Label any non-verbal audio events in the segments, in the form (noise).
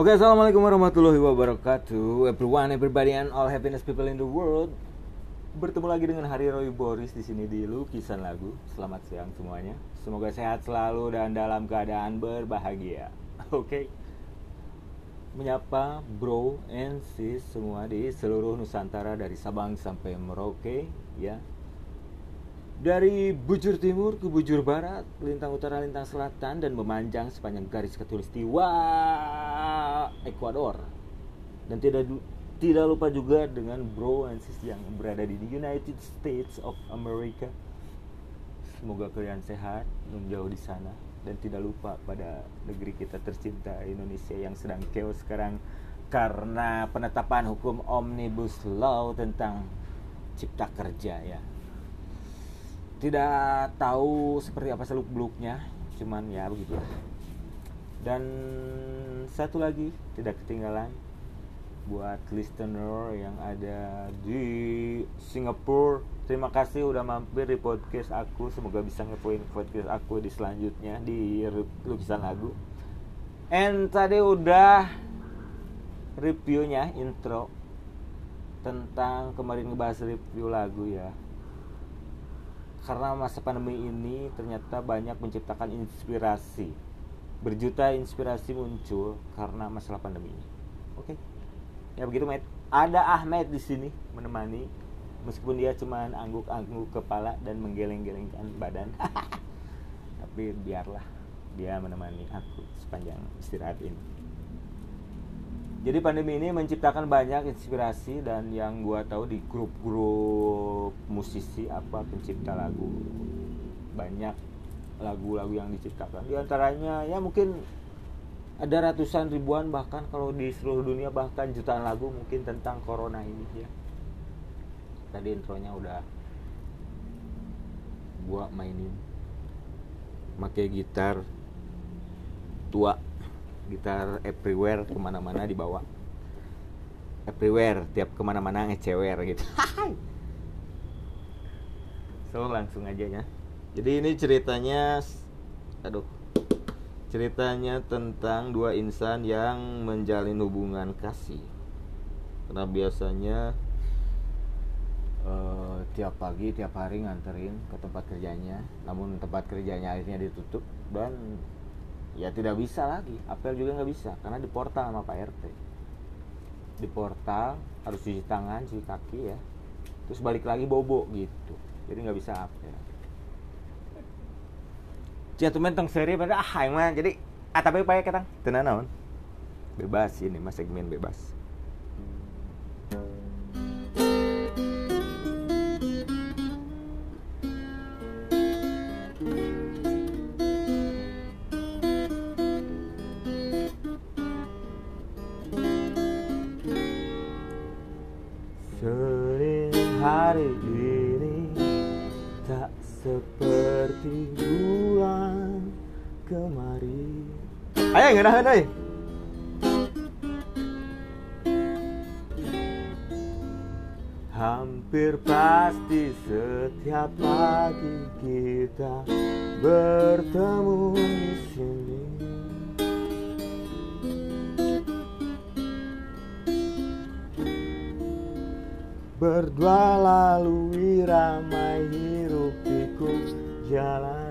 Oke, assalamualaikum warahmatullahi wabarakatuh, everyone, everybody, and all happiness people in the world. Bertemu lagi dengan Hari Roy Boris di sini di Lukisan Lagu. Selamat siang semuanya. Semoga sehat selalu dan dalam keadaan berbahagia. (laughs) Oke. Menyapa bro and sis semua di seluruh Nusantara dari Sabang sampai Merauke, ya. Dari bujur timur ke bujur barat, lintang utara, lintang selatan, dan memanjang sepanjang garis katulistiwa Ekuador. Dan tidak tidak lupa juga dengan bro and sis yang berada di United States of America. Semoga kalian sehat, menjauh di sana, dan tidak lupa pada negeri kita tercinta Indonesia yang sedang chaos sekarang karena penetapan hukum Omnibus Law tentang cipta kerja ya tidak tahu seperti apa seluk beluknya cuman ya begitulah dan satu lagi tidak ketinggalan buat listener yang ada di Singapura. Terima kasih udah mampir di podcast aku. Semoga bisa ngepoin podcast aku di selanjutnya di lukisan lagu. And tadi udah reviewnya intro tentang kemarin ngebahas review lagu ya. Karena masa pandemi ini ternyata banyak menciptakan inspirasi berjuta inspirasi muncul karena masalah pandemi ini. Oke? Ya begitu Matt. Ada Ahmed di sini menemani. Meskipun dia cuma angguk-angguk kepala dan menggeleng-gelengkan badan. (laughs) Tapi biarlah dia menemani aku sepanjang istirahat ini. Jadi pandemi ini menciptakan banyak inspirasi dan yang gua tahu di grup-grup musisi apa pencipta lagu banyak lagu-lagu yang diciptakan. Di antaranya ya mungkin ada ratusan ribuan bahkan kalau di seluruh dunia bahkan jutaan lagu mungkin tentang corona ini ya. Tadi intronya udah gua mainin. Pakai gitar tua gitar everywhere ke mana-mana dibawa. Everywhere tiap ke mana-mana ngecewer gitu. (laughs) So langsung aja ya jadi ini ceritanya aduh ceritanya tentang dua insan yang menjalin hubungan kasih. Karena biasanya eh, tiap pagi tiap hari nganterin ke tempat kerjanya. Namun tempat kerjanya akhirnya ditutup dan ya tidak bisa lagi. Apel juga nggak bisa karena di portal sama Pak RT di portal harus cuci tangan cuci kaki ya. Terus balik lagi bobo gitu. Jadi nggak bisa apel jatuh menteng seri pada ah yang mana? Jadi ah tapi pakai ketang tenan naon? Bebas ini mas segmen bebas. Sering hari ini tak seperti kemarin. Ayo ngenahan euy. Hampir pasti setiap pagi kita bertemu di sini. Berdua lalui ramai hirup pikuk jalanan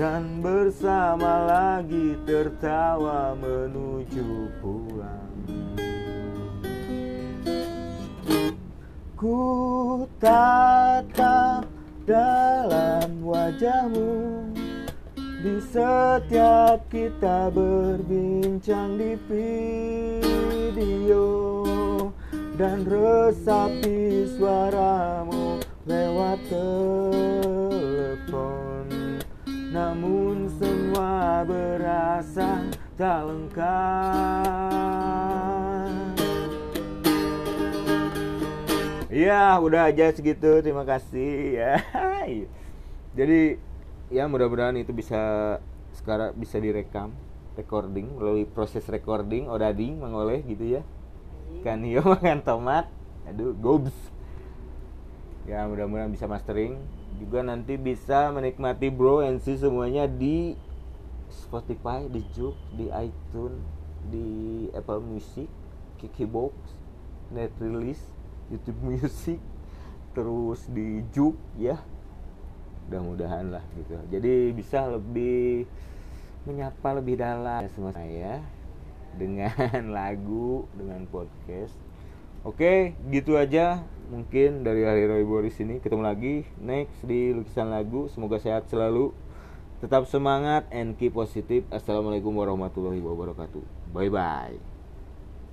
Dan bersama lagi tertawa menuju pulang. Ku tatap dalam wajahmu. Di setiap kita berbincang di video. Dan resapi suaramu lewat telepon Namun semua berasa tak lengkap. Ya udah aja segitu. Terima kasih. Ya. Jadi ya mudah-mudahan itu bisa sekarang bisa direkam recording melalui proses recording odading mengoleh gitu ya. Kan (laughs) makan tomat. Aduh gobs. Ya mudah-mudahan bisa mastering juga nanti bisa menikmati Bro and See semuanya di Spotify, di Juk, di iTunes, di Apple Music, Kikibox, Net YouTube Music, terus di Juk ya. Mudah-mudahan lah gitu. Jadi bisa lebih menyapa lebih dalam ya semua saya dengan (laughs) lagu, dengan podcast. Oke, gitu aja mungkin dari hari Roy Boris ini ketemu lagi. Next di lukisan lagu semoga sehat selalu. Tetap semangat and keep positif assalamualaikum warahmatullahi wabarakatuh. Bye bye